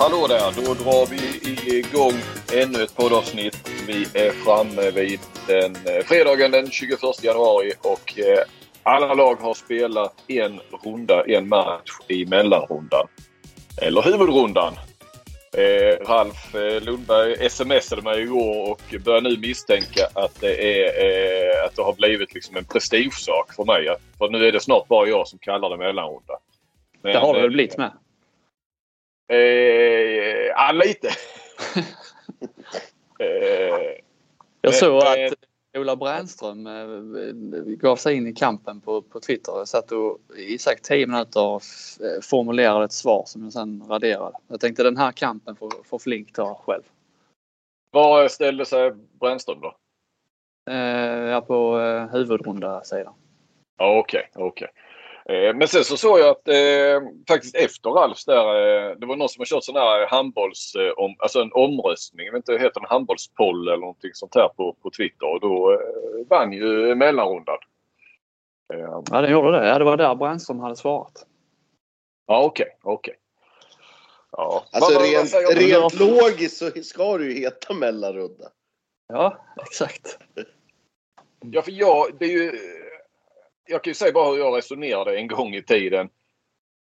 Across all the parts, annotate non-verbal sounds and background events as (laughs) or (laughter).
Hallå där! Då drar vi igång ännu ett poddavsnitt. Vi är framme vid den, eh, fredagen den 21 januari och eh, alla lag har spelat en runda, en match i mellanrundan. Eller huvudrundan. Eh, Ralf eh, Lundberg smsade mig igår och börjar nu misstänka att det, är, eh, att det har blivit liksom en prestigesak för mig. För nu är det snart bara jag som kallar det mellanrunda. Men, det har det väl blivit med? Eh, ja, lite. (laughs) eh, jag såg att Ola Brännström eh, gav sig in i kampen på, på Twitter. Jag satt och i säkert 10 minuter och eh, formulerade ett svar som jag sen raderade. Jag tänkte den här kampen får, får Flink ta själv. Var ställde sig Brännström då? Eh, ja, på eh, huvudrunda sidan. Okej, okay, okej. Okay. Eh, men sen så såg jag att eh, faktiskt efter Ralfs där, eh, det var någon som har kört sån här handbolls, eh, om, alltså en omröstning, jag vet inte, heter en handbollspoll eller någonting sånt här på, på Twitter och då eh, vann ju mellanrundan. Eh, ja, den gjorde det. Ja, det var där Brännström hade svarat. Ja, okej, okay, okej. Okay. Ja. Alltså vad, rent, vad rent logiskt så ska det ju heta mellanrunda. Ja, (laughs) exakt. Ja, för jag, det är ju jag kan ju säga bara hur jag resonerade en gång i tiden.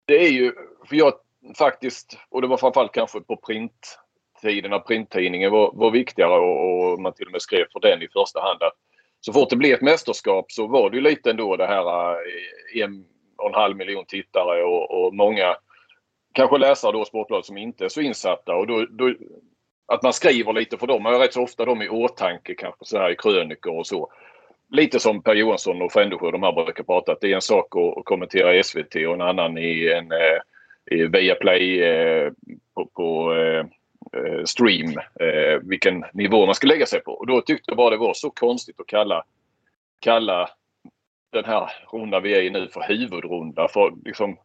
Det är ju, för jag faktiskt, och det var framförallt kanske på printtiden när printtidningen var, var viktigare och, och, man till och med skrev för den i första hand. Att så fort det blev ett mästerskap så var det ju lite ändå det här eh, en och en halv miljon tittare och, och många kanske läsare då Sportbladet som inte är så insatta. Och då, då, att man skriver lite för dem. Man har rätt så ofta dem i åtanke kanske så här i krönikor och så lite som Per Johansson och Frändesjö de här brukar prata att det är en sak att kommentera i SVT och en annan i en eh, i Viaplay eh, på, på eh, eh, stream eh, vilken nivå man ska lägga sig på. Och då tyckte jag bara det var så konstigt att kalla, kalla den här runda vi är i nu för huvudrunda. För liksom,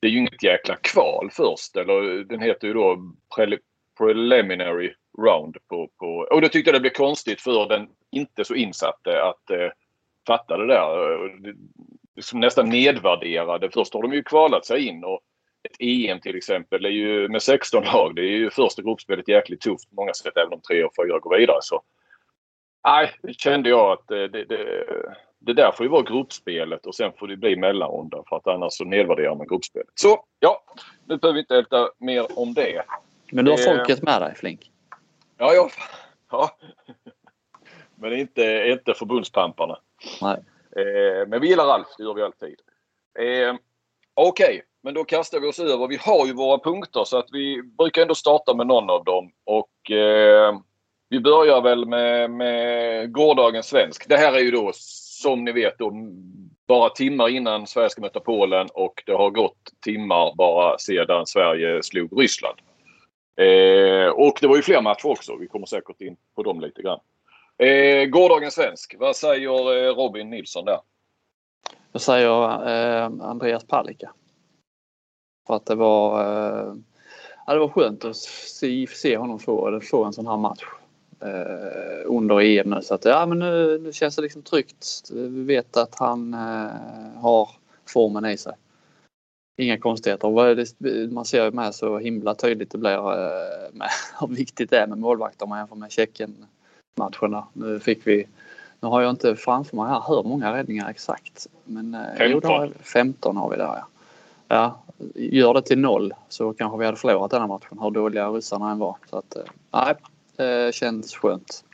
det är ju inget jäkla kval först. Eller den heter ju då preliminary round. På, på, och då tyckte jag det blev konstigt för den inte så insatte att eh, fatta det där. Som nästan nedvärderade. Först har de ju kvalat sig in och ett EM till exempel är ju med 16 lag. Det är ju första gruppspelet jäkligt tufft på många sätt även om tre och fyra går vidare. Så, nej, kände jag att det, det, det, det där får ju vara gruppspelet och sen får det bli mellanrunda för att annars så nedvärderar man gruppspelet. Så ja, nu behöver vi inte älta mer om det. Men du har folket med dig Flink? Ja, ja. ja. Men inte, inte förbundspamparna. Nej. Eh, men vi gillar Ralf, det gör vi alltid. Eh, Okej, okay. men då kastar vi oss över. Vi har ju våra punkter så att vi brukar ändå starta med någon av dem. Och eh, vi börjar väl med, med gårdagens svensk. Det här är ju då som ni vet då, bara timmar innan Sverige ska möta Polen och det har gått timmar bara sedan Sverige slog Ryssland. Eh, och det var ju fler matcher också. Vi kommer säkert in på dem lite grann. Eh, gårdagens svensk. Vad säger eh, Robin Nilsson där? Jag säger eh, Andreas Palicka. För att det var, eh, ja, det var skönt att se, se honom få, få en sån här match eh, under EM nu. Så att, ja, men nu, nu känns det liksom tryggt. Vi vet att han eh, har formen i sig. Inga konstigheter. Man ser ju med så himla tydligt det blir eh, (laughs) med hur viktigt det är med målvakter om man jämför med Tjeckien matcherna. Nu fick vi, nu har jag inte framför mig här hur många räddningar exakt. Men 15. Jo, har, 15 har vi där ja. ja. Gör det till noll så kanske vi hade förlorat den här matchen hur dåliga ryssarna än var. Så att, eh, nej, det känns skönt.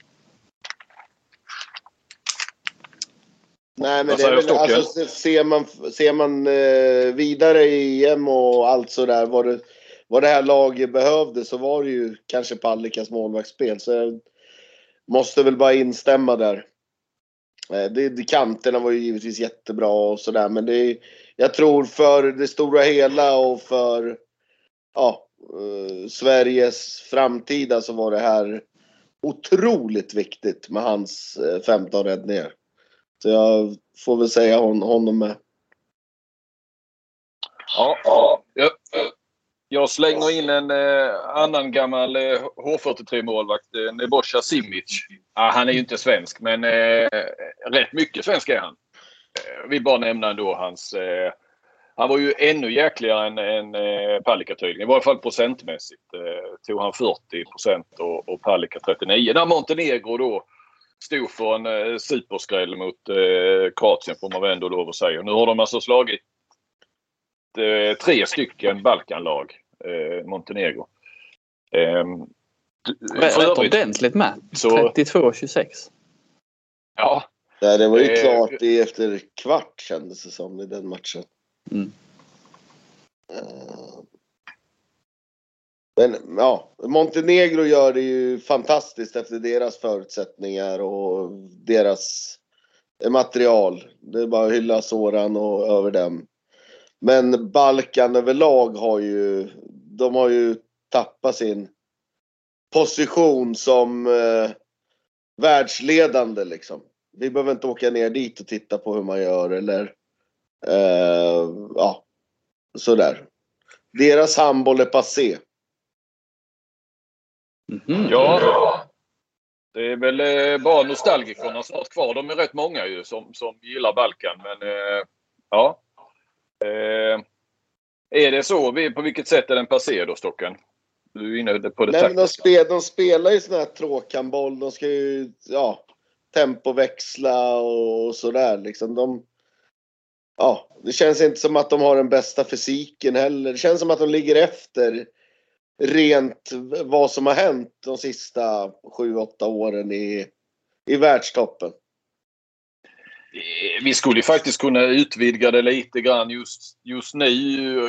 Nej men det är väl, alltså, ser man, ser man eh, vidare i EM och allt sådär vad det, vad det här laget behövde så var det ju kanske Pallikas målvaktsspel. Så jag måste väl bara instämma där. Eh, det, det, kanterna var ju givetvis jättebra och sådär men det, jag tror för det stora hela och för ja, eh, Sveriges framtida så var det här otroligt viktigt med hans eh, 15 räddningar. Så jag får väl säga hon, honom med. Ja, ja. Jag, jag slänger in en eh, annan gammal eh, H43-målvakt, eh, Nebosja Simic. Ah, han är ju inte svensk, men eh, rätt mycket svensk är han. Eh, vi bara nämna ändå hans, eh, Han var ju ännu jäkligare än, än eh, Palicka tydligen. I varje fall procentmässigt. Eh, tog han 40 procent och, och Palicka 39. När Montenegro då stod för en eh, superskräll mot eh, Kroatien får man väl ändå lov att säga. Nu har de alltså slagit tre stycken Balkanlag, eh, Montenegro. Eh, Rätt ordentligt med. Så, 32-26. Ja. Nej, det var ju eh, klart i efter kvart kändes det som i den matchen. Mm. Eh, men ja, Montenegro gör det ju fantastiskt efter deras förutsättningar och deras material. Det är bara att hylla Soran och över dem. Men Balkan överlag har ju, de har ju tappat sin position som eh, världsledande liksom. Vi behöver inte åka ner dit och titta på hur man gör eller eh, ja, sådär. Deras handboll är passé. Mm. Ja. Det är väl eh, bara nostalgikerna snart kvar. De är rätt många ju som, som gillar Balkan. Men eh, ja. Eh, är det så? På vilket sätt är den passé då, Stocken? Du är inne på det Nej, men de, spel, de spelar ju sån här tråkhandboll. De ska ju ja, tempoväxla och sådär. Liksom. De, ja, det känns inte som att de har den bästa fysiken heller. Det känns som att de ligger efter rent vad som har hänt de sista 7-8 åren i, i världstoppen. Eh, vi skulle ju faktiskt kunna utvidga det lite grann just, just nu.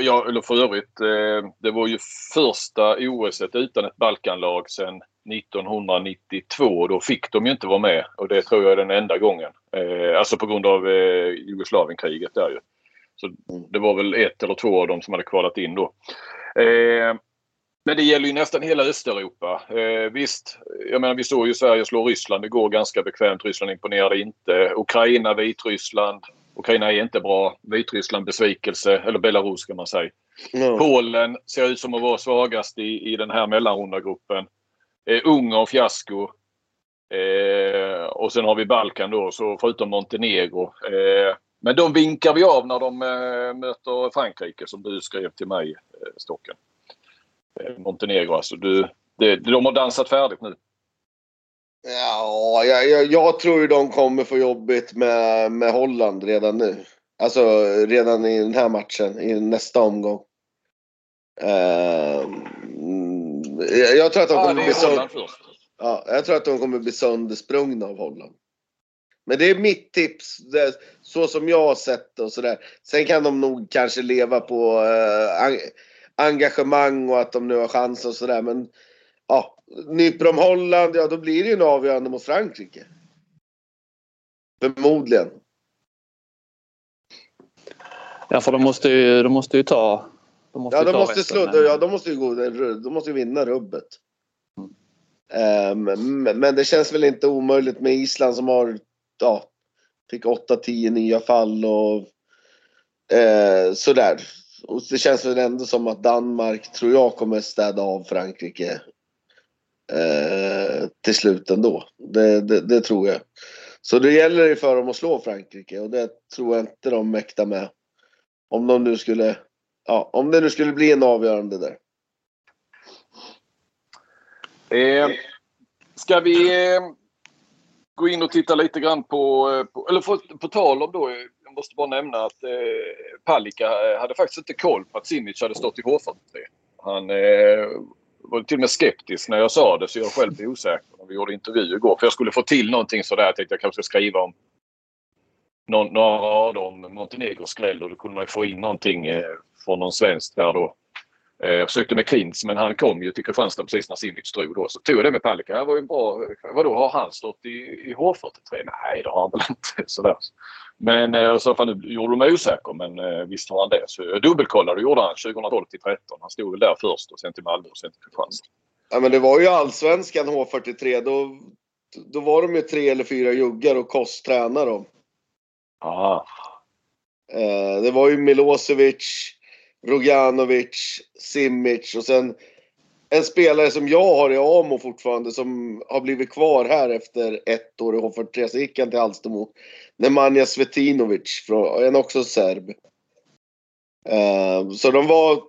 Ja, eller för övrigt, eh, det var ju första OS utan ett Balkanlag sedan 1992. Då fick de ju inte vara med och det tror jag är den enda gången. Eh, alltså på grund av Jugoslavienkriget där ju. Så det var väl ett eller två av dem som hade kvalat in då. Men det gäller ju nästan hela Östeuropa. Eh, visst, jag menar vi såg ju Sverige slå Ryssland. Det går ganska bekvämt. Ryssland imponerade inte. Ukraina, Vitryssland. Ukraina är inte bra. Vitryssland besvikelse. Eller Belarus kan man säga. Mm. Polen ser ut som att vara svagast i, i den här mellanrundagruppen. Eh, Ungern fiasko. Eh, och sen har vi Balkan då, så förutom Montenegro. Eh, men de vinkar vi av när de eh, möter Frankrike som du skrev till mig, eh, Stocken. Eh, Montenegro. Alltså, du, det, de har dansat färdigt nu. Ja, jag, jag, jag, tror de kommer få jobbigt med, med Holland redan nu. Alltså redan i den här matchen, i nästa omgång. Uh, jag tror att de kommer bli sönder... Ja, jag tror att de kommer bli söndersprungna av Holland. Men det är mitt tips, det, så som jag har sett det och sådär. Sen kan de nog kanske leva på uh, engagemang och att de nu har chans och sådär. Men ja, nyper de Holland, ja då blir det ju en avgörande mot Frankrike. Förmodligen. Ja, för de måste ju, de måste ju ta... De måste ja, de måste slå, ja, de måste ju gå, de måste ju vinna rubbet. Mm. Um, men det känns väl inte omöjligt med Island som har, ja, fick 8-10 nya fall och uh, sådär. Och det känns väl ändå som att Danmark, tror jag, kommer städa av Frankrike eh, till slut ändå. Det, det, det, tror jag. Så det gäller ju för dem att slå Frankrike och det tror jag inte de mäktar med. Om de nu skulle, ja, om det nu skulle bli en avgörande där. Eh, ska vi eh, gå in och titta lite grann på, eh, på eller på, på tal om då eh, jag måste bara nämna att eh, Palicka hade faktiskt inte koll på att Simic hade stått i H43. Han eh, var till och med skeptisk när jag sa det så jag själv blev osäker när vi gjorde intervju igår. För jag skulle få till någonting sådär. Jag tänkte jag kanske ska skriva om någon, några rader om Montenegros skräll och då kunde man få in någonting eh, från någon svensk där då. Eh, jag försökte med Klins men han kom ju till Kristianstad precis när Simic drog då. Så tog jag det med Palicka. Det var ju bra. Vadå, har han stått i, i H43? Nej, det har han väl inte. (laughs) Sådär. Men eh, så fall nu gjorde de mig osäker men eh, visst har han det. Så jag dubbelkollade gjorde han 2012 till 13. Han stod väl där först och sen till Malmö och sen till Kristianstad. Ja men det var ju allsvenskan H43. Då, då var de ju tre eller fyra juggar och Kost tränade dem. Ja. Eh, det var ju Milosevic, Roganovic, Simic och sen en spelare som jag har i Amo fortfarande som har blivit kvar här efter ett år i H43. Så gick han till Alstermo. Nemanja Svetinovic, en också serb. Eh, så de var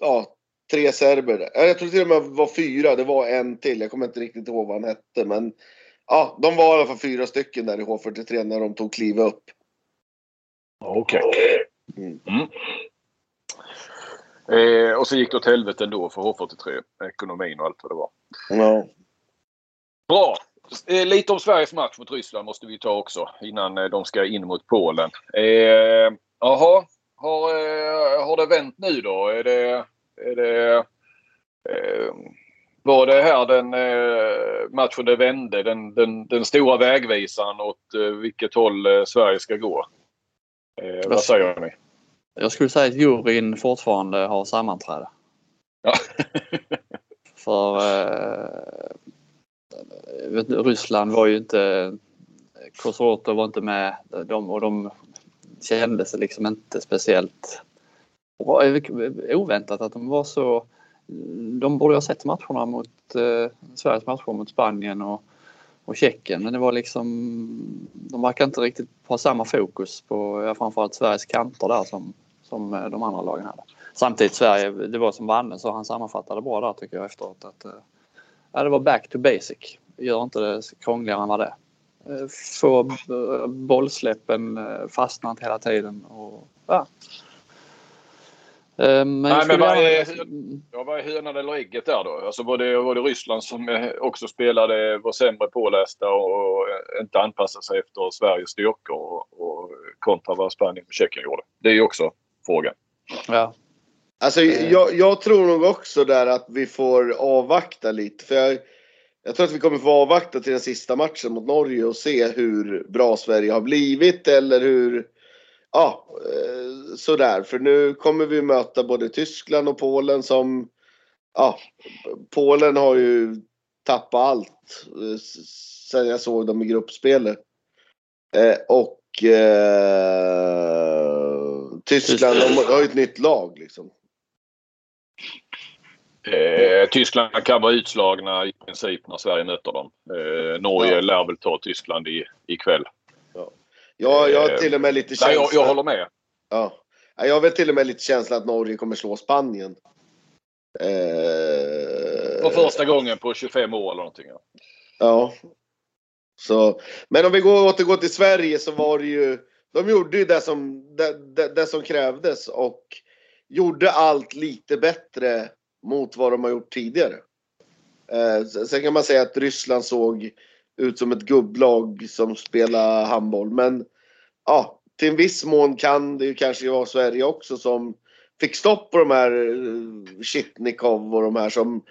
ja, tre serber. Jag tror till och med det var fyra. Det var en till. Jag kommer inte riktigt ihåg vad han hette. Men ja, de var i alla fall fyra stycken där i H43 när de tog kliva upp. Okej. Okay. Mm. Eh, och så gick det åt helvete ändå för H43. Ekonomin och allt vad det var. Ja. Bra. Eh, lite om Sveriges match mot Ryssland måste vi ta också innan eh, de ska in mot Polen. Eh, jaha, har, eh, har det vänt nu då? Är det, är det, eh, var det här den eh, matchen det vände? Den, den, den stora vägvisaren åt eh, vilket håll eh, Sverige ska gå? Eh, vad säger ni? Jag skulle säga att juryn fortfarande har sammanträde. Ja. (laughs) För eh, vet, Ryssland var ju inte Kosovo var inte med de, och de kände sig liksom inte speciellt oväntat att de var så de borde ha sett matcherna mot eh, Sveriges matcher mot Spanien och, och Tjeckien men det var liksom de verkar inte riktigt ha samma fokus på ja, framförallt Sveriges kanter där som, som eh, de andra lagen hade. Samtidigt Sverige, det var som Vanne så han sammanfattade bra där tycker jag efteråt att eh, ja, det var back to basic. Gör inte det krångligare än vad det är. Eh, få bollsläppen fastnar inte hela tiden. Och, ja. Men Nej, men vad är, ja, vad är hönan eller ägget där då? Alltså var det, var det Ryssland som också spelade, var sämre pålästa och inte anpassade sig efter Sveriges styrkor och, och kontra vad Spanien och Tjeckien gjorde? Det är ju också frågan. Ja. Alltså jag, jag, tror nog också där att vi får avvakta lite. För jag, jag tror att vi kommer få avvakta till den sista matchen mot Norge och se hur bra Sverige har blivit eller hur... Ja, eh, sådär. För nu kommer vi möta både Tyskland och Polen som... Ja, Polen har ju tappat allt eh, sen jag såg dem i gruppspelet. Eh, och eh, Tyskland de har ju ett nytt lag liksom. Eh, Tyskland kan vara utslagna i princip när Sverige möter dem. Eh, Norge ja. lär väl ta Tyskland i, ikväll. Ja. Jag, jag har till och med lite känsla... Nej, jag, jag håller med. Ja. Jag har väl till och med lite känsla att Norge kommer slå Spanien. Eh... För första gången på 25 år eller någonting. Ja. ja. Så, men om vi går, återgår till Sverige så var det ju... De gjorde ju det som, det, det, det som krävdes och gjorde allt lite bättre mot vad de har gjort tidigare. Eh, sen kan man säga att Ryssland såg ut som ett gubblag som spelar handboll. Men ja, till en viss mån kan det ju kanske vara Sverige också som fick stopp på de här eh, Shitnikov och de här som,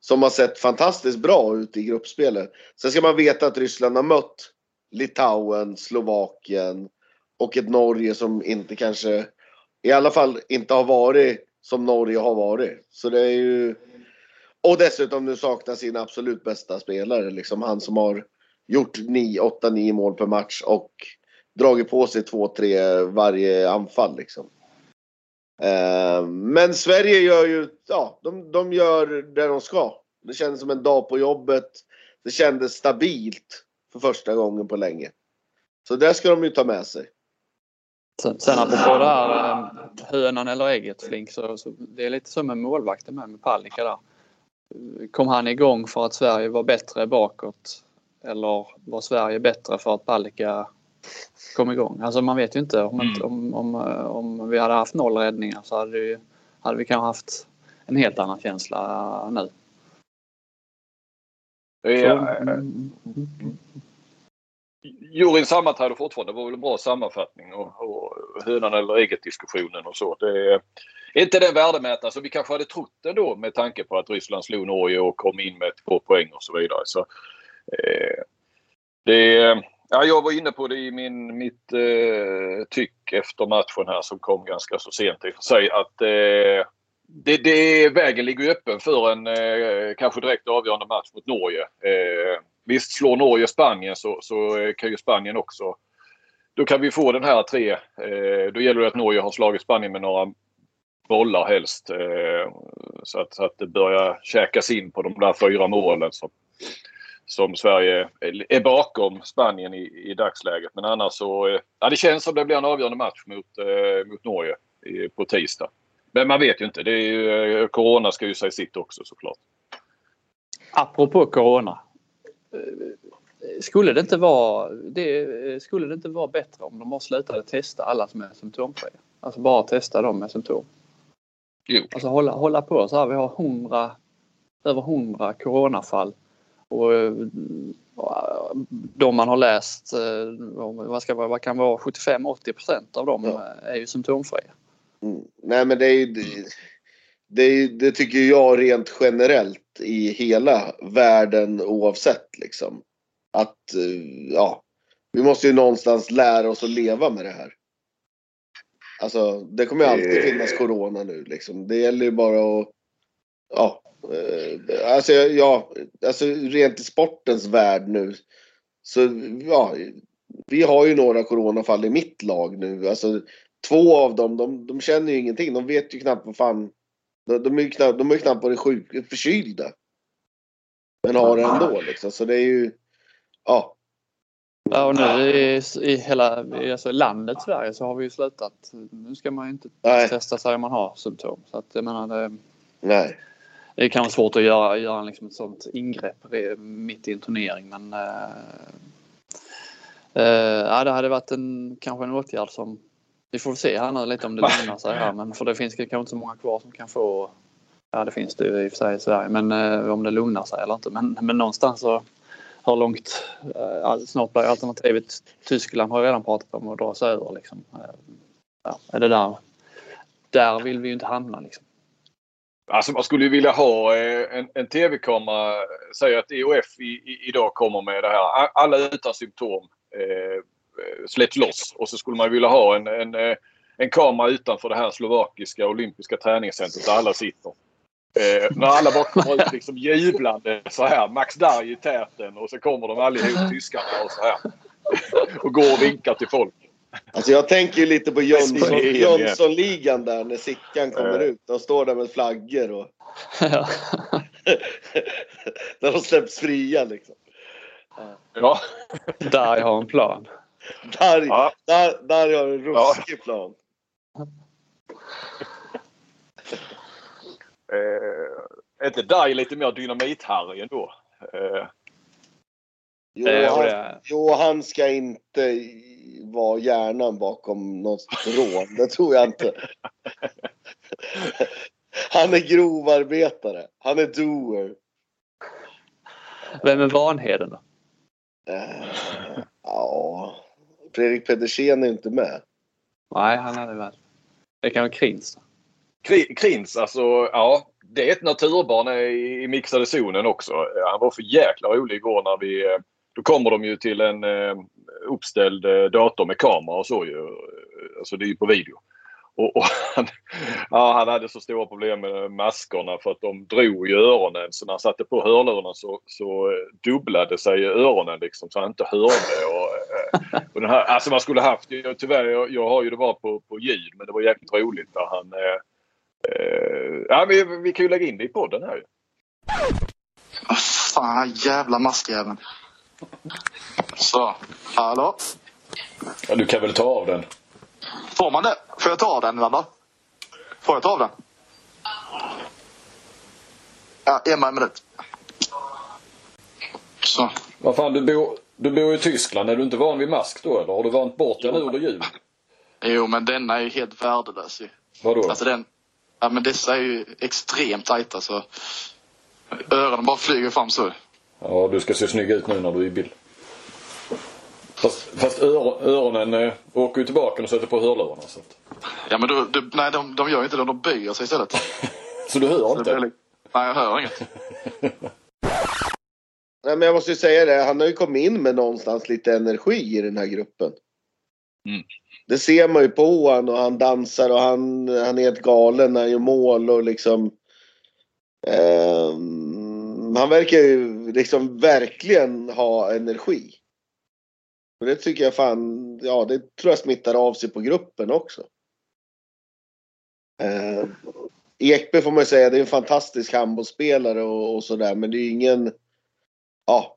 som har sett fantastiskt bra ut i gruppspelet. Sen ska man veta att Ryssland har mött Litauen, Slovakien och ett Norge som inte kanske, i alla fall inte har varit som Norge har varit. Så det är ju... Och dessutom nu saknar sin absolut bästa spelare. Liksom han som har gjort 8-9 mål per match och dragit på sig 2-3 varje anfall. Liksom. Eh, men Sverige gör ju, ja, de, de gör det de ska. Det kändes som en dag på jobbet. Det kändes stabilt för första gången på länge. Så det ska de ju ta med sig. Sen, sen apropå det här eh, hönan eller ägget Flink så, så det är lite som med målvakten med, med Palicka där. Kom han igång för att Sverige var bättre bakåt? Eller var Sverige bättre för att Palicka kom igång? Alltså man vet ju inte. Om, mm. om, om, om, vi hade haft noll räddningar så hade vi, hade vi kanske haft en helt annan känsla nu. Ja, mm juryn sammanträder fortfarande. Det var väl en bra sammanfattning och, och hönan eller ägget diskussionen och så. Det är inte den värdemätare som vi kanske hade trott ändå med tanke på att Ryssland slog Norge och kom in med två poäng och så vidare. Så, eh, det, ja, jag var inne på det i min, mitt eh, tyck efter matchen här som kom ganska så sent i och för sig att eh, det, det, vägen ligger öppen för en eh, kanske direkt avgörande match mot Norge. Eh, Visst, slår Norge Spanien så, så eh, kan ju Spanien också... Då kan vi få den här tre. Eh, då gäller det att Norge har slagit Spanien med några bollar helst. Eh, så, att, så att det börjar käkas in på de där fyra målen som, som Sverige är bakom Spanien i, i dagsläget. Men annars så... Eh, ja, det känns som det blir en avgörande match mot, eh, mot Norge i, på tisdag. Men man vet ju inte. Det är ju, corona ska ju säga sitt också såklart. Apropå corona. Eh, skulle det inte vara, det, skulle det inte vara bättre om de bara slutade testa alla som är symptomfria? Alltså bara testa dem med symptom. Jo. Alltså hålla, hålla på så här. Vi har 100, över 100 coronafall. Och eh, de man har läst, eh, vad, ska, vad kan vara 75-80 procent av dem Ja. är ju symptomfria. Mm. Nej men det är ju, det, det, tycker jag rent generellt i hela världen oavsett liksom. Att eh, ja, vi måste ju någonstans lära oss att leva med det här. Alltså det kommer ju alltid Eh. finnas corona nu liksom. Det gäller ju bara att ja, eh, alltså ja, alltså rent i sportens värld nu. Så ja, vi har ju några coronafall i mitt lag nu. Alltså två av dem, de, de känner ju ingenting. De vet ju knappt vad fan. De, de är ju knappt, de är ju knappt varit sjuk, förkylda. Men har det ändå liksom. Så det är ju, ja. Ja, och nu i, i hela alltså landet Sverige så har vi ju slutat. Nu ska man ju inte Nej. testa sig om man har symptom. Så att jag menar det, Nej. det kan vara svårt att göra, göra liksom ett sånt ingrepp re- mitt i en turnering men eh, eh, ja, det hade varit en, kanske en åtgärd som vi får se här nu lite om det lugnar sig här men för det finns kanske inte så många kvar som kan få Ja det finns det ju i och för sig i Sverige men eh, om det lugnar sig eller inte men, men någonstans så hur långt eh, snart blir alternativet Tyskland har ju redan pratat om att dra sig över liksom. Eh, Ja, är det där där vill vi ju inte hamna liksom. Alltså man skulle ju vilja ha eh, en, en tv-kamera. Säg att EOF i, i, idag kommer med det här. Alla utan symptom eh, släpps loss. Och så skulle man vilja ha en, en, eh, en kamera utanför det här slovakiska olympiska träningscentret där alla sitter. Eh, när alla bara kommer ut liksom jublande så här. Max Darj i täten och så kommer de allihop tyskarna och så här. Och går och vinkar till folk. Alltså jag tänker ju lite på Jönsson. Jönssonligan där när Sickan kommer Eh. ut. De står där med flaggor och (laughs) när de släpps fria liksom. Ja. där jag har en plan. (laughs) Där, Ja. där, där har du en Ja. ruskig plan. (laughs) Eh, är inte Darj lite mer dynamit-Harry ändå? Eh, Jo, Eh, han, det, jo, han ska inte vara hjärnan bakom något rån. Det tror jag inte. (laughs) Han är grovarbetare. Han är doer. vem är Vanheden då? Eh, Ja, Fredrik Pedersen är inte med. Nej, han hade väl. Det kan vara Krins. Krins, alltså ja. Det är ett naturbarn i, i mixade zonen också. Han var för jäkla rolig igår när vi... eh, Då kommer de ju till en eh, uppställd eh, dator med kamera och så ju. Alltså det är ju på video. Och, och han, ja, han hade så stora problem med maskerna för att de drog i öronen. Så när han satte på hörlurarna så, så eh, dubblade sig öronen liksom så han inte hörde. Och, eh, och den här, alltså man skulle haft, jag, tyvärr jag, jag har ju det bara på, på ljud men det var jäkligt roligt där han eh, eh, ja, vi, vi kan ju lägga in det i podden här ju. Fan, jävla maskjäveln. Så, hallå? Ja, du kan väl ta av den? Får man det? Får jag ta av den eller? Får jag ta av den? Ja, ge mig en minut. Så. Vad fan, du bor, du bor i Tyskland. Är du inte van vid mask då eller? Har du vant bort den ur jul? Jo, men denna är ju helt värdelös ju. Vadå? Alltså den... Ja, men dessa är ju extremt tajta så... Öronen bara flyger fram så. Ja, du ska se snygg ut nu när du är i bild. Fast, fast ör, öronen eh, åker ju tillbaka och sätter på hörlurarna. Så, att, Ja, men då, då, nej, de, de gör inte det. De böjer sig istället. (laughs) så du hör Så det blir inte? li- Nej, jag hör inget. (laughs) Nej, men jag måste ju säga det. Han har ju kommit in med någonstans lite energi i den här gruppen. Mm. Det ser man ju på honom och han dansar och han, han är helt galen när han gör mål och liksom. ehm, han verkar ju liksom verkligen ha energi. Och det tycker jag fan, ja det tror jag smittar av sig på gruppen också. Uh, Ekberg får man säga, det är en fantastisk handbollsspelare och, och sådär men det är ingen ja.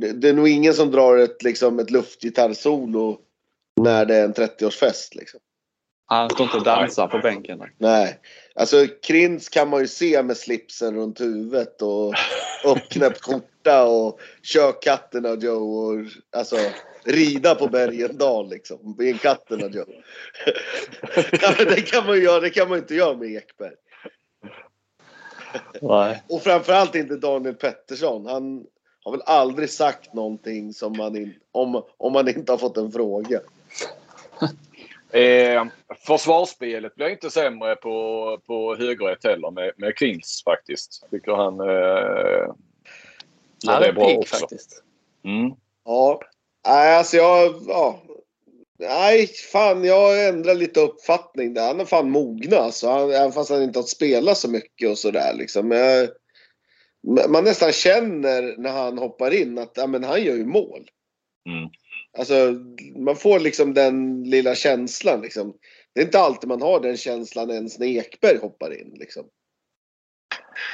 Det, det är nog ingen som drar ett, liksom, ett luftgitarrsolo när det är en 30-årsfest. Liksom. Han står inte och dansar på bänken. Nej. Alltså Krins kan man ju se med slipsen runt huvudet och uppknäppt skjorta och kör katterna Joe och alltså rida på Bergendal liksom. En katterna Joe. ja, det kan man ju göra, det kan man inte göra med Ekberg. Nej. Och framförallt inte Daniel Pettersson. Han har väl aldrig sagt någonting som man in, om, om man inte har fått en fråga. Eh, försvarsspelet blir inte sämre på, på högerrätt heller med, med Krins faktiskt. Tycker han eh, gör Ja, det är bra pigg också. faktiskt. Mm. Ja. Nej, alltså jag... Ja. Nej, fan jag ändrar lite uppfattning där. Han är fan mogna alltså. Han, även fast han inte har spelat så mycket och sådär liksom. Men jag, man nästan känner när han hoppar in att ja, men han gör ju mål. Mm. Alltså, man får liksom den lilla känslan liksom. Det är inte alltid man har den känslan ens när Ekberg hoppar in liksom.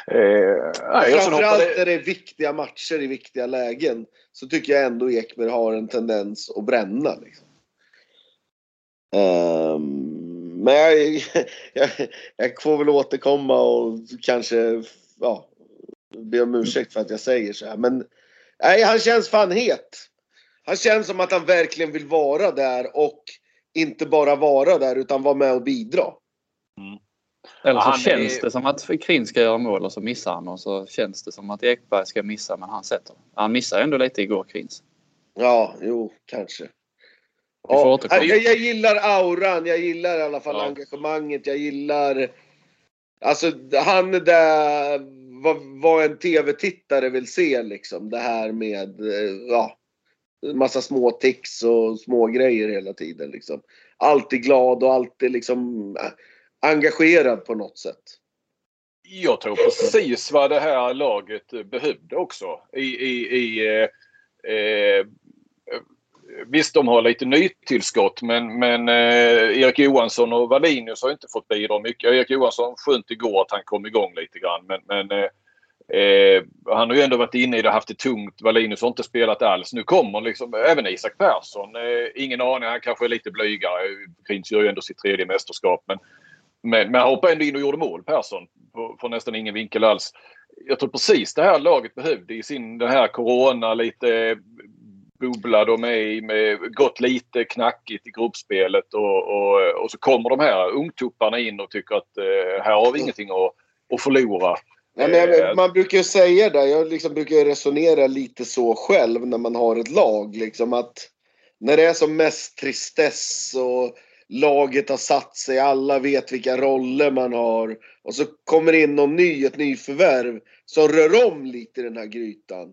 Eh, Framförallt hoppade, när det är viktiga matcher i viktiga lägen så tycker jag ändå Ekberg har en tendens att bränna. Liksom. Ehm, men jag, (laughs) jag, jag får väl återkomma och kanske ja, be om ursäkt för att jag säger så här. Men nej, han känns fan het. Han känns som att han verkligen vill vara där och inte bara vara där utan vara med och bidra. Eller så Han är- känns det som att Krin ska göra mål och så missar han och så känns det som att Ekberg ska missa men han sätter. Han missar ändå lite igår Krins. Ja, jo, kanske. Ja, jag, jag gillar auran, jag gillar i alla fall Ja. engagemanget, jag gillar... Alltså han är där vad, vad en tv-tittare vill se liksom. Det här med, eh, ja, massa små tics och små grejer hela tiden liksom. Alltid glad och alltid liksom eh, engagerad på något sätt. jag tror precis vad det här laget behövde också. I, i, i, eh, eh, visst, de har lite nytillskott men, men eh, Erik Johansson och Wallinius har inte fått bidra mycket. Erik Johansson skönt igår att han kom igång lite grann men, men eh, eh, han har ju ändå varit inne i det, haft det tungt. Valinus har inte spelat alls. Nu kommer liksom även Isak Persson. Eh, ingen aning, han kanske är lite blygare. Prins gör ju ändå sitt tredje mästerskap. Men, men, men han hoppade ändå in och gjorde mål, Persson. Från nästan ingen vinkel alls. Jag tror precis det här laget behövde i sin den här corona lite bubbla de är i med gått lite knackigt i gruppspelet och, och, och så kommer de här ungtupparna in och tycker att eh, här har vi ingenting att, att förlora. Nej, men Eh, man brukar ju säga det, jag liksom brukar resonera lite så själv när man har ett lag. Liksom att när det är som mest tristess och laget har satt sig, alla vet vilka roller man har. Och så kommer in någon ny, ett nyförvärv som rör om lite i den här grytan.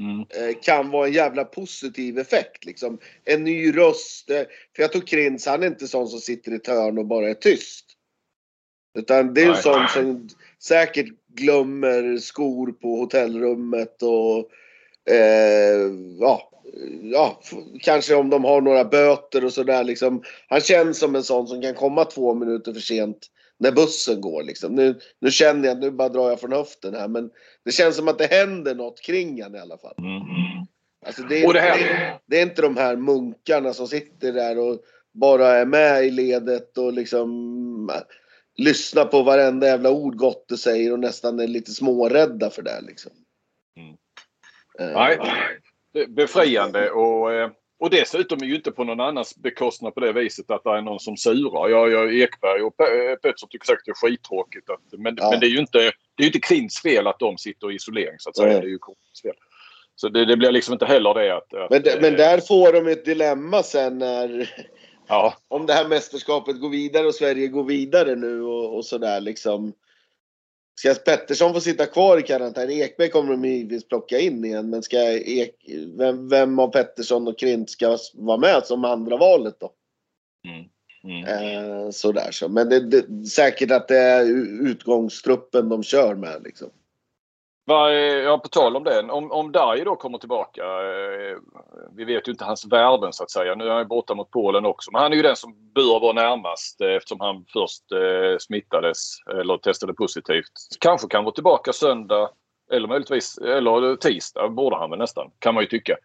Mm. Eh, kan vara en jävla positiv effekt. Liksom. En ny röst. Eh, för jag tror Krins, han är inte sån som sitter i ett hörn och bara är tyst. Utan det är ju en sån som säkert glömmer skor på hotellrummet och eh, ja, ja, kanske om de har några böter och sådär liksom. Han känns som en sån som kan komma två minuter för sent när bussen går liksom. Nu, nu känner jag, nu bara drar jag från höften här men det känns som att det händer något kring han i alla fall. Mm. Alltså det, är, det här- det, det är inte de här munkarna som sitter där och bara är med i ledet och liksom lyssnar på varenda jävla ord Gotte säger och nästan är lite smårädda för det liksom. Mm. Eh, Nej, befriande och, eh, och dessutom är ju inte på någon annans bekostnad på det viset att det är någon som surar. Jag, jag Ekberg och Pe- Pettersson tycker säkert det är skittråkigt. Att, men, Ja. men det är ju inte, det är inte Klins fel att de sitter i isolering så att säga. Nej. Det är ju Klins fel. Så det, det blir liksom inte heller det att... att Men, men eh, där får de ett dilemma sen när Ja, om det här mästerskapet går vidare och Sverige går vidare nu och, och sådär liksom. Ska Pettersson få sitta kvar i karantän? Ekberg kommer de givetvis plocka in igen. Men ska Ek, vem, vem av Pettersson och Krint ska vara med som andra valet då? mm, mm. Eh, sådär så. Men det, det, säkert att det är utgångstruppen de kör med liksom. Eh, ja, på tal om det. Om, om Darj då kommer tillbaka. Eh, vi vet ju inte hans värden så att säga. Nu är han ju borta mot Polen också. Men han är ju den som bör vara närmast eh, eftersom han först eh, smittades eller testade positivt. Kanske kan vara tillbaka söndag eller möjligtvis eller tisdag borde han väl nästan kan man ju tycka.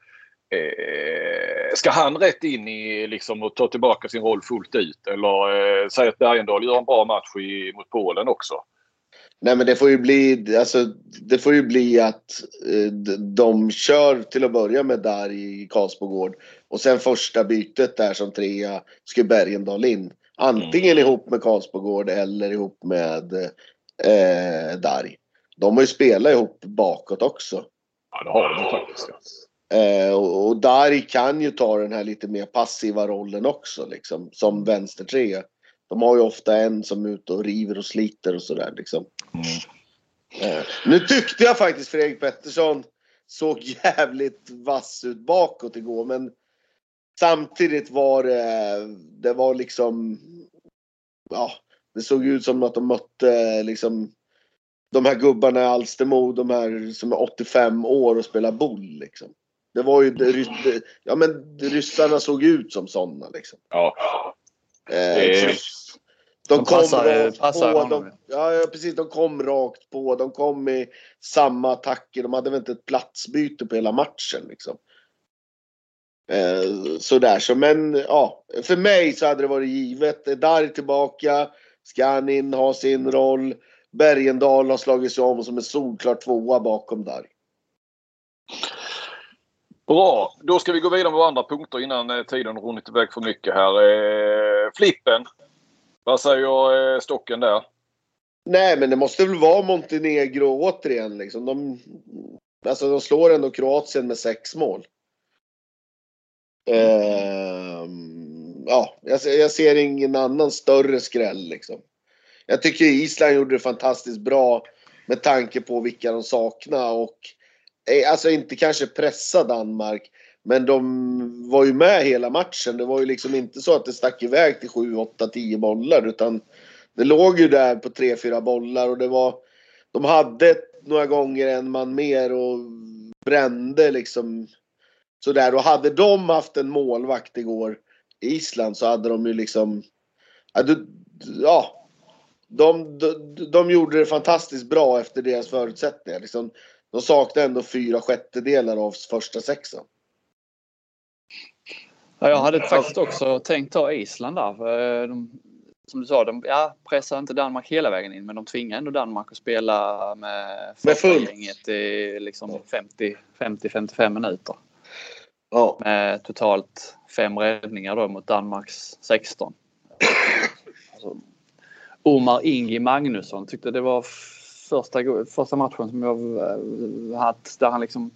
Eh, ska han rätt in i liksom och ta tillbaka sin roll fullt ut? Eller eh, säg att Bergendahl gör en bra match i, mot Polen också? Nej men det får ju bli, alltså, det får ju bli att eh, de kör till att börja med där i Karlsbogård. Och sen första bytet där som trea ska Bergendahl in. Antingen mm. ihop med Karlsbogård eller ihop med eh, Darg. De har ju spelat ihop bakåt också. Ja det har de faktiskt. Eh, och, och Darg kan ju ta den här lite mer passiva rollen också liksom. Som vänstertrea. De har ju ofta en som är ute och river och sliter och sådär liksom. Mm. Eh, nu tyckte jag faktiskt Fredrik Pettersson såg jävligt vass ut bakåt igår men samtidigt var det, det var liksom, ja, det såg ut som att de mötte liksom de här gubbarna i Alstermo, de här som är 85 år och spelar boll liksom. Det var ju, ja men ryssarna såg ut som sådana liksom. Ja. Eh, de, kom passar, rakt passar på. De, ja, precis. De kom rakt på. De kom i samma attacker. De hade väl inte ett platsbyte på hela matchen liksom. Eh, sådär så men ja, för mig så hade det varit givet. Dar tillbaka. Skanin har sin roll. Bergendal har slagit sig om som en solklar tvåa bakom där. Bra, då ska vi gå vidare med andra punkter innan eh, tiden runnit iväg för mycket här. Eh, flippen. Vad säger eh, Stocken där? Nej, men det måste väl vara Montenegro återigen. Liksom. De, alltså, de slår ändå Kroatien med sex mål. Eh, ja, jag, jag, ser ingen annan större skräll liksom. Jag tycker Island gjorde det fantastiskt bra med tanke på vilka de saknar och Eh, alltså inte kanske pressa Danmark men de var ju med hela matchen. Det var ju liksom inte så att det stack iväg till 7, 8, 10 bollar utan det låg ju där på 3-4 bollar och det var de hade några gånger en man mer och brände liksom sådär. Och hade de haft en målvakt igår, Island, så hade de ju liksom... Ja, de, de, de gjorde det fantastiskt bra efter deras förutsättningar. Liksom, de saknade ändå fyra sjättedelar av första sexan. Ja, jag hade faktiskt också tänkt ta Island där. Eh, de, som du sa, de ja, pressar inte Danmark hela vägen in men de tvingar ändå Danmark att spela med första gänget i liksom 50-55 minuter. Ja. Med totalt fem räddningar då mot Danmarks 16. Alltså, Omar Ingi Magnusson tyckte det var första, första matchen som jag eh, haft där han liksom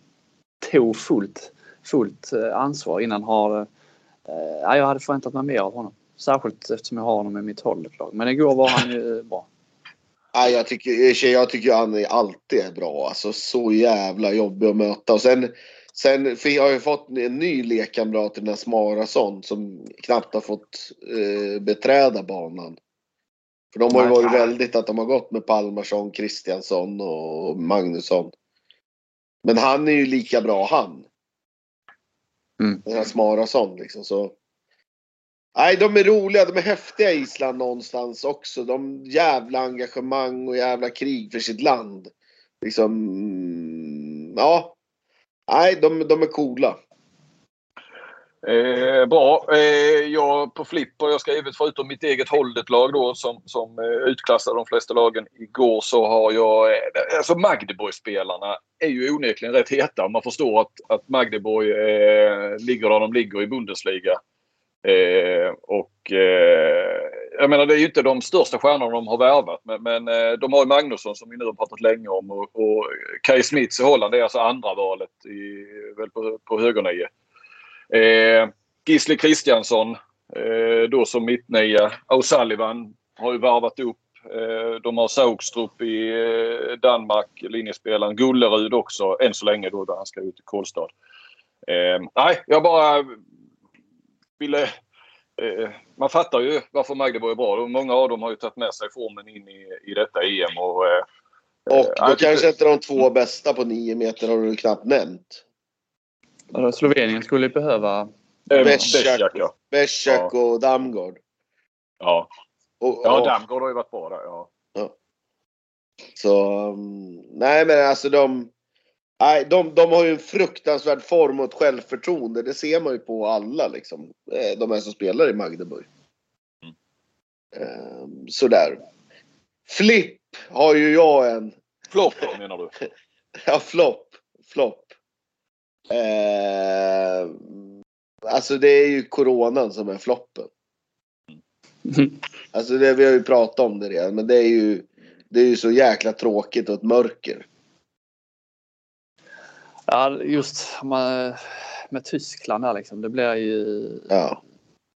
tog fullt, fullt eh, ansvar innan har eh, jag hade förväntat mig mer av honom. Särskilt eftersom jag har honom i mitt hållet Men igår var han ju eh, bra. Ja, jag, tycker, jag tycker han alltid är bra. Alltså så jävla jobbig att möta. Och sen, sen har jag fått en ny lekkamrat i den här Smarason som knappt har fått eh, beträda banan. För de har ju varit väldigt att de har gått med Palmarsson, Kristiansson och Magnusson. Men han är ju lika bra han. Mm. Den här Smarason liksom så. Nej, de är roliga. De är häftiga i Island någonstans också. De jävla engagemang och jävla krig för sitt land. Liksom, mm, ja. Nej, de, de är coola. Eh, bra. Eh, jag på Flipper har ska skrivit förutom mitt eget Holdet-lag då som, som eh, utklassade de flesta lagen igår så har jag... Eh, alltså Magdeborg-spelarna är ju onekligen rätt heta. Man förstår att, att Magdeborg eh, ligger där de ligger i Bundesliga. Eh, och eh, jag menar det är ju inte de största stjärnorna de har värvat men, men eh, de har ju Magnusson som vi nu har pratat länge om och, och Kai Smits i Holland är alltså andra valet i, väl på, på högernie. Eh, Gisli Kristiansson eh, då som mittnia. O'Sullivan har ju varvat upp. Eh, de har Saugstrup i eh, Danmark, linjespelaren. Gullerud också än så länge då där han ska ut i Kolstad. Eh, nej, jag bara ville... Eh, man fattar ju varför Magdeburg är bra. Många av dem har ju tagit med sig formen in i, i detta EM. Och, eh, och då kanske inte de två bästa på nio meter har du knappt nämnt. Slovenien skulle behöva... Becek ja. och Damgård. Ja. Och, ja, Damgård har ju varit bra där. Ja. ja. Så, um, nej men alltså de... Nej, de, de har ju en fruktansvärd form och ett självförtroende. Det ser man ju på alla liksom. Eh, De här som spelar i Magdeburg. Mm. Ehm, sådär. Flipp har ju jag en. Flopp då menar du? (laughs) Ja, flopp. Flopp. Eh, alltså det är ju coronan som är floppen. Alltså det, vi har ju pratat om det redan, men det är ju, det är ju så jäkla tråkigt och ett mörker. Ja, just med, med Tyskland där liksom. Det blir ju... Ja.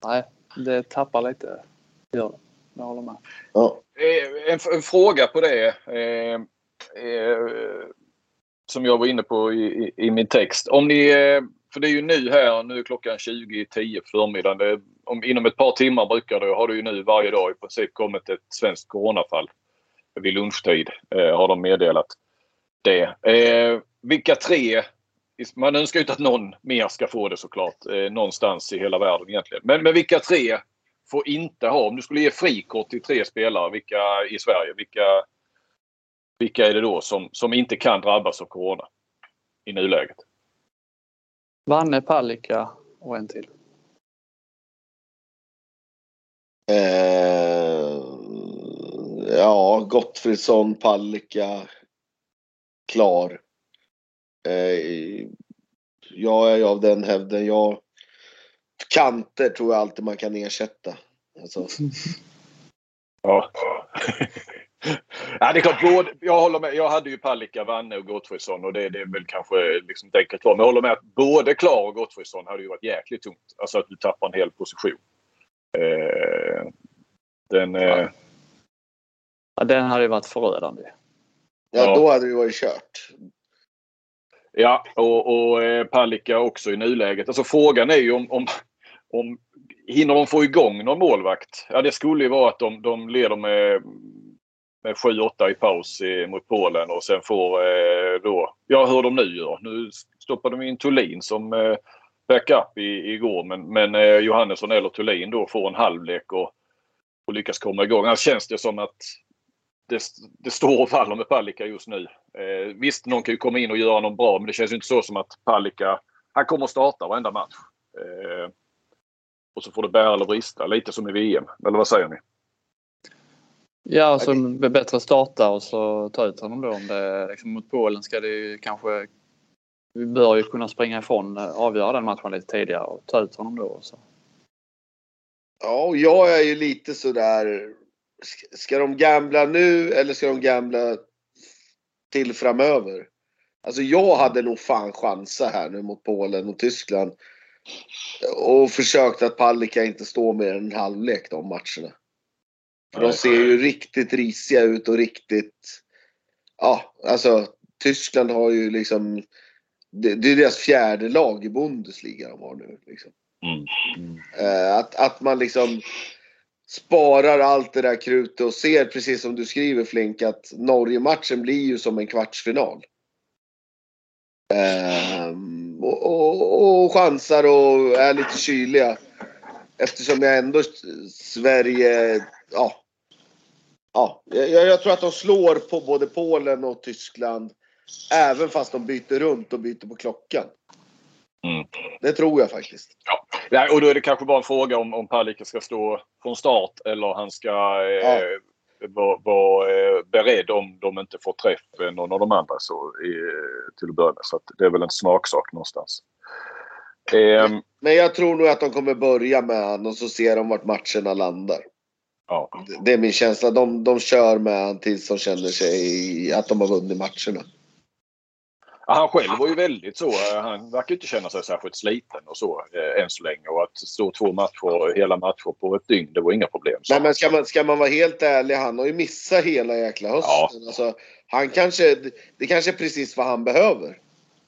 Nej, det tappar lite. Det. Jag håller med. ja. Eh, En, en fråga på det. Eh, eh, som jag var inne på i, i, i min text. Om ni, eh, för det är ju nu här, nu är klockan 20.10 på förmiddagen. Det, om, inom ett par timmar brukar det, har det ju nu varje dag i princip kommit ett svenskt coronafall. Vid lunchtid eh, har de meddelat det. Eh, vilka tre, man önskar ju inte att någon mer ska få det såklart, eh, någonstans i hela världen egentligen. Men, men vilka tre får inte ha, om du skulle ge frikort till tre spelare vilka, i Sverige, vilka, vilka är det då som, som inte kan drabbas av corona i nuläget? Vanne, Palicka och en till. Eh, ja, Gottfridsson, Palicka, Klar. Eh, jag är av den hävden. Jag, kanter tror jag alltid man kan ersätta. Alltså, Ja. (laughs) ja, det är klart. Både, jag håller med. Jag hade ju Palicka, Vanne och Gottfridsson och det, det är väl kanske liksom ett enkelt val. Men jag håller med att både Klar och Gottfridsson hade ju varit jäkligt tungt. Alltså att du tappar en hel position. Eh, den... Eh, Ja, den hade ju varit förödande. ja, Ja. då hade det varit kört. Ja, och, och eh, Palicka också i nuläget. Alltså frågan är ju om, om, om hinner de få igång någon målvakt? Ja, det skulle ju vara att de, de leder med, med 7-8 i paus i, mot Polen och sen får eh, då, ja hur de nu gör. Nu stoppar de in Thulin som eh, backup i, igår men, men eh, Johannesson eller Thulin då får en halvlek och, och lyckas komma igång. Annars känns det som att det, det står och faller med Palicka just nu. Eh, visst, någon kan ju komma in och göra någon bra men det känns ju inte så som att Palicka, han kommer att starta varenda match. Eh, och så får det bära eller brista, lite som i VM. Eller vad säger ni? Ja, alltså med bättre starta och så ta ut honom då. Om det, liksom, mot Polen ska det ju kanske... Vi bör ju kunna springa ifrån, eh, avgöra den matchen lite tidigare och ta ut honom då. och Så. Ja, och jag är ju lite sådär. Ska de gambla nu eller ska de gambla till framöver? Alltså jag hade nog fan chansa här nu mot Polen och Tyskland. Och försökt att Palicka inte står mer än en halvlek de matcherna. För de ser ju riktigt risiga ut och riktigt... Ja, alltså Tyskland har ju liksom... Det, det är deras fjärde lag i Bundesliga de har nu. Liksom. Mm. Eh, att, att man liksom sparar allt det där krutet och ser precis som du skriver Flink att Norge-matchen blir ju som en kvartsfinal. Ehm, och, och, och chansar och är lite kyliga. Eftersom jag ändå Sverige, ja. Ja, jag, jag tror att de slår på både Polen och Tyskland. Även fast de byter runt och byter på klockan. Mm. Det tror jag faktiskt. Ja, och då är det kanske bara en fråga om, om Palicka ska stå från start eller han ska eh, vara vara, eh, beredd om de inte får träff någon av de andra så, eh, till att börja med. Så det är väl en smaksak någonstans. Ehm, Men jag tror nog att de kommer börja med han och så ser de vart matcherna landar. Ja. Det- är min känsla. De, de kör med han tills de känner sig att de har vunnit matcherna. Ja, Han själv var ju väldigt så. eh, Han verkar inte känna sig särskilt sliten och så eh, än så länge. Och att stå två matcher, hela matcher på ett dygn, det var inga problem. Så. Nej, men ska man, ska man vara helt ärlig, han har ju missat hela jäkla hösten. Alltså, han kanske, det kanske är precis vad han behöver.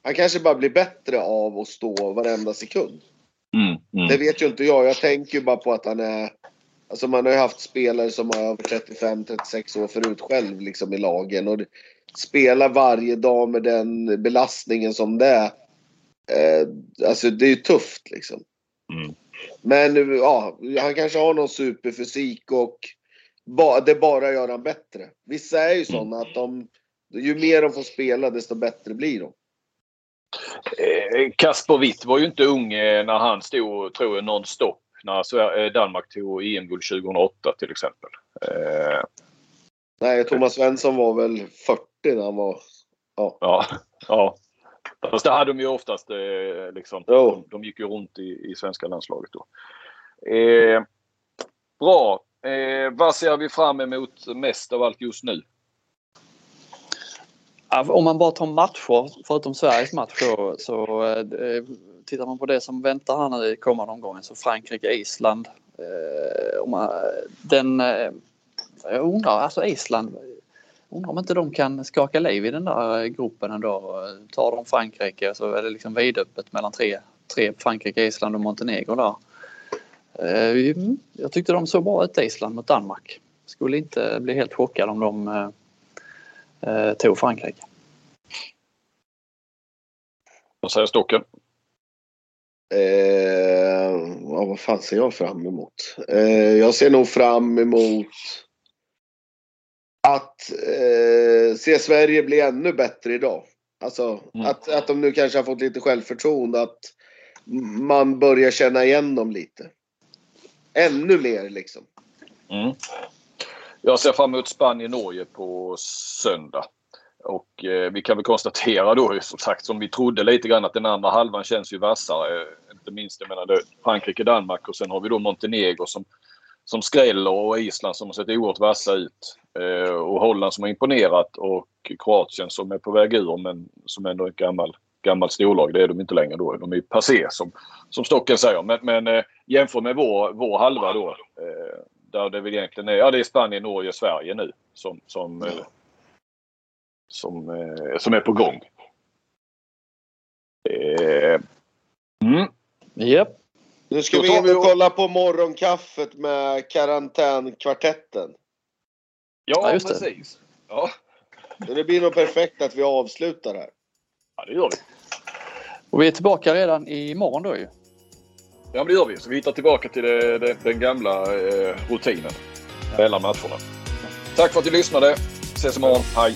Han kanske bara blir bättre av att stå varenda sekund. Mm, mm. Det vet ju inte jag. Jag tänker ju bara på att han är... Alltså man har ju haft spelare som har över 35-36 år förut själv liksom i lagen. Och spela varje dag med den belastningen som det är. Eh, alltså det är ju tufft liksom. Mm. Men ja, han kanske har någon superfysik och ba, det bara gör han bättre. Vissa är ju sådana att de, ju mer de får spela desto bättre blir de. Eh, Kasper Witt var ju inte ung när han stod, tror jag, nonstop när eh, Danmark tog EM-guld 2008 till exempel. Eh, Nej, Thomas Svensson var väl 40 när han var... Ja. Ja. ja. Fast det hade de ju oftast. Eh, liksom. De, de gick ju runt i, i svenska landslaget då. Eh, bra. Eh, vad ser vi fram emot mest av allt just nu? Om man bara tar matcher, förutom Sveriges match så eh, tittar man på det som väntar här nu i kommande omgången så Frankrike, Island. Eh, om man, den, eh, jag undrar, alltså Island, undrar om inte de kan skaka liv i den där eh, gruppen ändå. Tar de Frankrike så är det liksom vidöppet mellan tre, tre Frankrike, Island och Montenegro där. Eh, jag tyckte de såg bra ut Island mot Danmark. Skulle inte bli helt chockad om de eh, eh tog Frankrike. Vad säger Stocken? Eh, ja, vad fan ser jag fram emot? Eh, jag ser nog fram emot att eh, se Sverige bli ännu bättre idag. Alltså Mm. att, att de nu kanske har fått lite självförtroende. Att man börjar känna igen dem lite. Ännu mer liksom. Mm. Jag ser fram emot Spanien-Norge på söndag. Och eh, vi kan väl konstatera då som sagt som vi trodde lite grann att den andra halvan känns ju vassare. Eh, inte minst jag menar Frankrike-Danmark och sen har vi då Montenegro som, som skräller och Island som har sett oerhört vassa ut. Eh, och Holland som har imponerat och Kroatien som är på väg ur men som ändå är ett gammal, gammalt storlag. Det är de inte längre då. De är passé som, som Stocken säger. Men, men eh, jämför med vår, vår halva då. Eh, där det väl egentligen är, ja det är Spanien, Norge, Sverige nu som, som, eh, som, eh, som är på gång. Eh, mm. Japp. Nu ska Då vi vi och kolla på morgonkaffet med karantänkvartetten. Ja, Ja, just det. precis. Ja. Så det blir nog perfekt att vi avslutar här. ja, det gör vi. Och vi är tillbaka redan imorgon då ju. Ja, men det gör vi. Så vi hittar tillbaka till det, det, den gamla eh, rutinen mellan matcherna. Tack för att du lyssnade. Ses imorgon. Hej.